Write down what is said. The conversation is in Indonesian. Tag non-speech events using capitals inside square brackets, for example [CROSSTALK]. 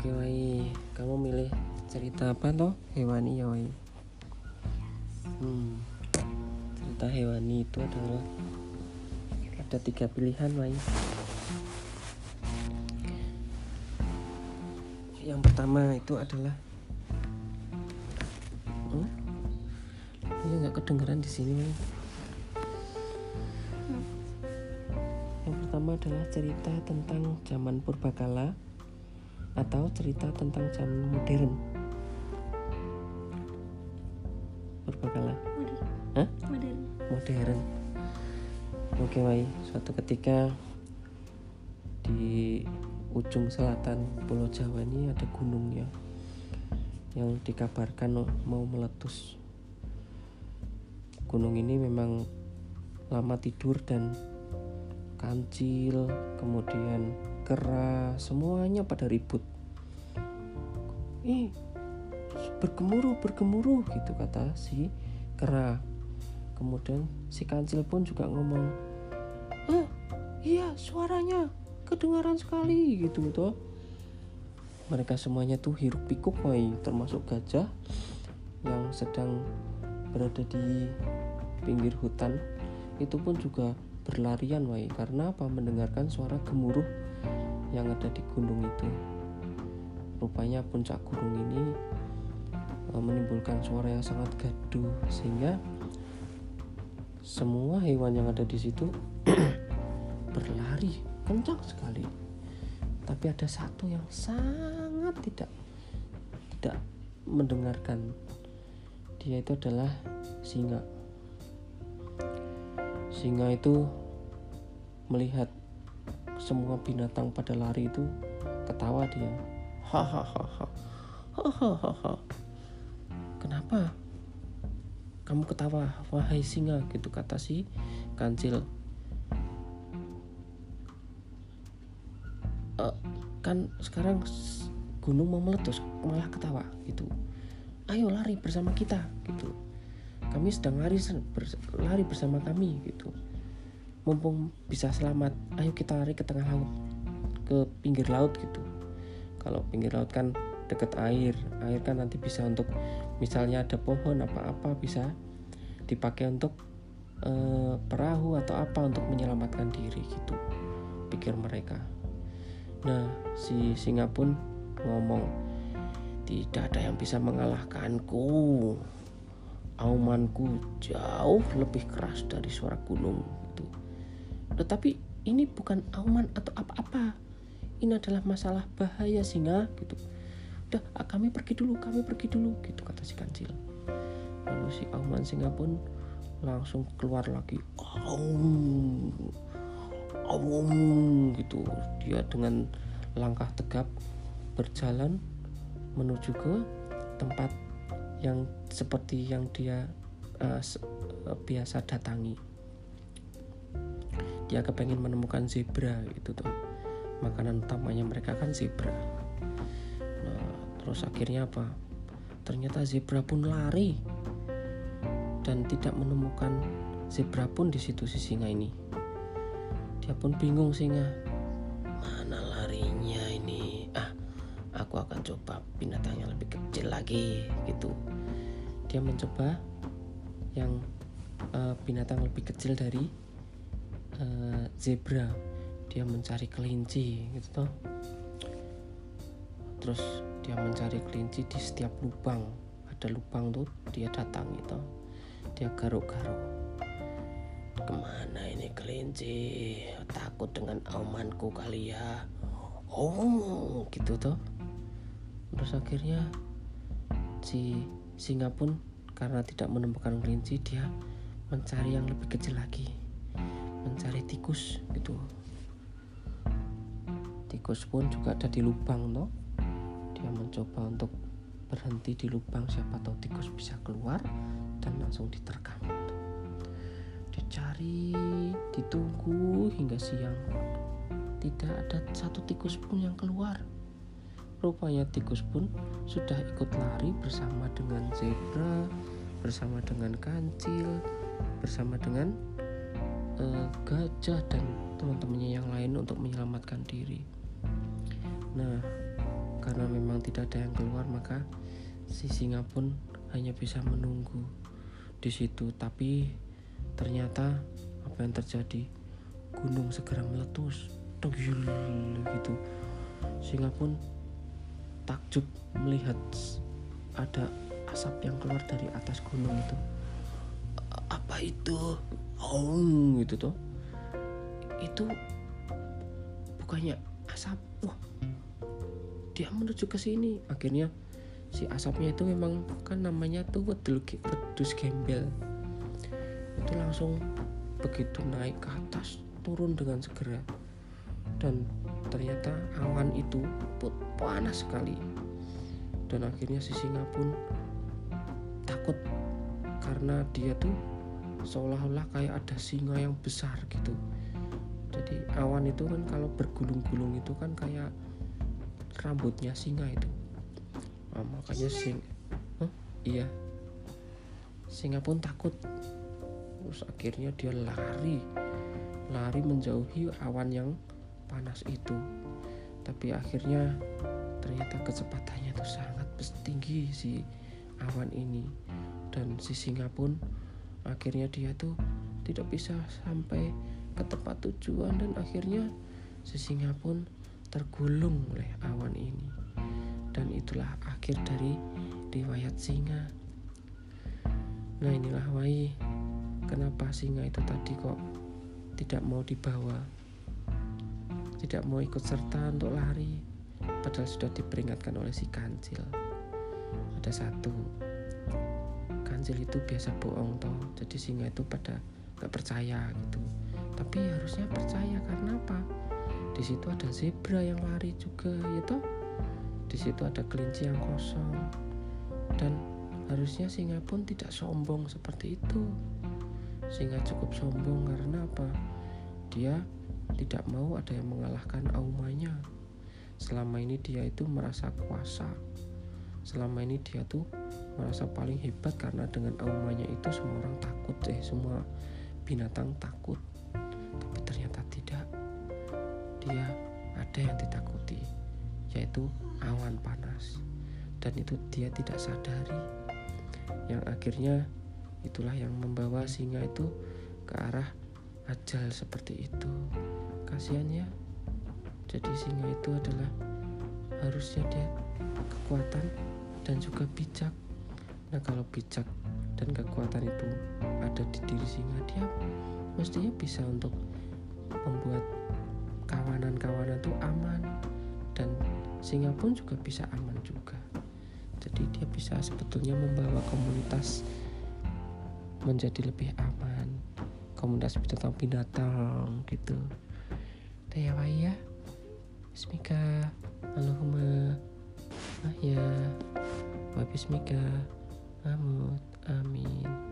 Oke Wai, kamu milih cerita apa toh? Hewani ya Wai. Hmm, cerita hewani itu adalah ada tiga pilihan Wai. Yang pertama itu adalah hmm? Ini nggak kedengeran di sini Wai. Yang pertama adalah cerita tentang zaman purbakala atau cerita tentang zaman modern. Purbakala. Hah? modern Modern. Oke, Wai. Suatu ketika di ujung selatan Pulau Jawa ini ada gunungnya yang dikabarkan mau meletus. Gunung ini memang lama tidur dan kancil, kemudian kera, semuanya pada ribut. Ih, bergemuruh, bergemuruh gitu kata si kera. Kemudian si kancil pun juga ngomong, ah iya suaranya kedengaran sekali gitu gitu. Mereka semuanya tuh hiruk pikuk woi, termasuk gajah yang sedang berada di pinggir hutan itu pun juga berlarian woi karena apa mendengarkan suara gemuruh yang ada di gunung itu. Rupanya puncak gunung ini e, menimbulkan suara yang sangat gaduh sehingga semua hewan yang ada di situ [CLEARS THROAT] berlari kencang sekali. Tapi ada satu yang sangat tidak tidak mendengarkan. Dia itu adalah singa. Singa itu melihat semua binatang pada lari itu ketawa dia. Hahaha. Hahaha. Kenapa? Kamu ketawa, wahai singa, gitu kata si kancil. "Eh, kan sekarang gunung mau meletus, malah ketawa gitu. Ayo lari bersama kita gitu. Kami sedang lari lari bersama kami gitu. Mumpung bisa selamat, ayo kita lari ke tengah laut, ke pinggir laut gitu. Kalau pinggir laut kan deket air, air kan nanti bisa untuk misalnya ada pohon apa-apa bisa dipakai untuk eh, perahu atau apa untuk menyelamatkan diri gitu pikir mereka. Nah si singa pun ngomong tidak ada yang bisa mengalahkanku. Aumanku jauh lebih keras dari suara gunung tetapi ini bukan auman atau apa-apa. Ini adalah masalah bahaya singa gitu. Udah ah, kami pergi dulu kami pergi dulu gitu kata si kancil. Lalu si auman singa pun langsung keluar lagi. Aum aum gitu. Dia dengan langkah tegap berjalan menuju ke tempat yang seperti yang dia eh, biasa datangi dia kepengen menemukan zebra gitu tuh. Makanan utamanya mereka kan zebra. Nah terus akhirnya apa? Ternyata zebra pun lari dan tidak menemukan zebra pun di situ si singa ini. Dia pun bingung singa. Mana larinya ini? Ah aku akan coba binatang yang lebih kecil lagi gitu. Dia mencoba yang eh, binatang lebih kecil dari eh, zebra. Dia mencari kelinci gitu toh. Terus dia mencari kelinci di setiap lubang. Ada lubang tuh dia datang gitu dia garuk-garuk. Ke mana ini kelinci? Takut dengan aumanku kali ya. Oh gitu toh. Terus akhirnya si singa pun karena tidak menemukan kelinci dia mencari yang lebih kecil lagi mencari tikus gitu. Tikus pun juga ada di lubang toh. Dia mencoba untuk berhenti di lubang siapa tahu tikus bisa keluar dan langsung diterkam. Dicari ditunggu hingga siang. Tidak ada satu tikus pun yang keluar. Rupanya tikus pun sudah ikut lari bersama dengan zebra bersama dengan kancil bersama dengan eh, gajah dan teman-temannya yang lain untuk menyelamatkan diri. Nah karena memang tidak ada yang keluar maka si singa pun hanya bisa menunggu di situ. Tapi ternyata apa yang terjadi? Gunung segera meletus. Gitu. Singa pun takjub melihat ada asap yang keluar dari atas gunung itu. Apa itu oh gitu tuh. Itu bukannya asap? Wah dia menuju ke sini. Akhirnya si asapnya itu memang kan namanya tuh wedus gembel. Itu langsung begitu naik ke atas turun dengan segera. Dan ternyata awan itu panas sekali. Dan akhirnya si singa pun takut karena dia tuh seolah-olah kayak ada singa yang besar gitu. Jadi awan itu kan kalau bergulung-gulung itu kan kayak rambutnya singa itu. Nah, makanya sing huh? iya. Singa pun takut. Terus akhirnya dia lari. Lari menjauhi awan yang panas itu. Tapi akhirnya ternyata kecepatannya itu sangat tinggi si awan ini. Dan si singa pun akhirnya dia tuh tidak bisa sampai ke tempat tujuan dan akhirnya si singa pun tergulung oleh awan ini. Dan itulah akhir dari riwayat singa. Nah inilah wai kenapa singa itu tadi kok tidak mau dibawa? Tidak mau ikut serta untuk lari padahal sudah diperingatkan oleh si kancil. Ada satu kancil itu biasa bohong toh. Jadi singa itu pada nggak percaya gitu. Tapi harusnya percaya karena apa? Di situ ada zebra yang lari juga ya toh. Di situ ada kelinci yang kosong. Dan harusnya singa pun tidak sombong seperti itu. Sehingga cukup sombong karena apa? Dia tidak mau ada yang mengalahkan aumanya. Selama ini dia itu merasa kuasa. Selama ini dia tuh merasa paling hebat karena dengan aumanya itu semua orang takut deh semua binatang takut. Tapi ternyata tidak. Dia ada yang ditakuti yaitu awan panas. Dan itu dia tidak sadari. Yang akhirnya itulah yang membawa singa itu ke arah ajal seperti itu. Kasihan ya. Jadi singa itu adalah harusnya dia kekuatan dan juga bijak nah kalau bijak dan kekuatan itu ada di diri singa dia mestinya bisa untuk membuat kawanan-kawanan itu aman. Dan singa pun juga bisa aman juga. Jadi dia bisa sebetulnya membawa komunitas menjadi lebih aman. Komunitas binatang binatang gitu. Ya ya. Bismika. Allahumma ah ya. Wa bismika Amut. Amin